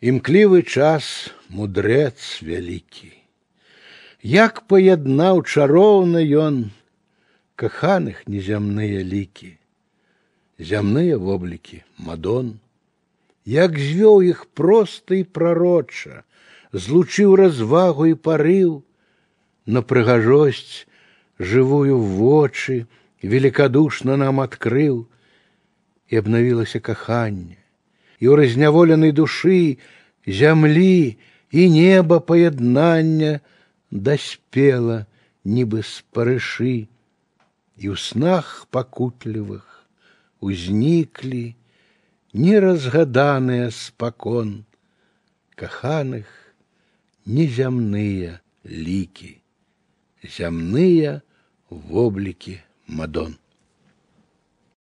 імклівы час мудрец вялікі. Як паяднаў чароўна ён каханых незямныя лікі, зямныя воблікі мадон, як звёў іх проста і прароча, злучыў развагу і парыў, на прыгажосць жывую вочы великодушно нам открыл, и обновилось каханне, и у разняволенай душы зямлі і неба паяднання даспела, нібы спарышы, і ў снах пакутлівых узніклі неразгаданыя спакон каханых незямныя лікі, зямныя воблікі Мадон.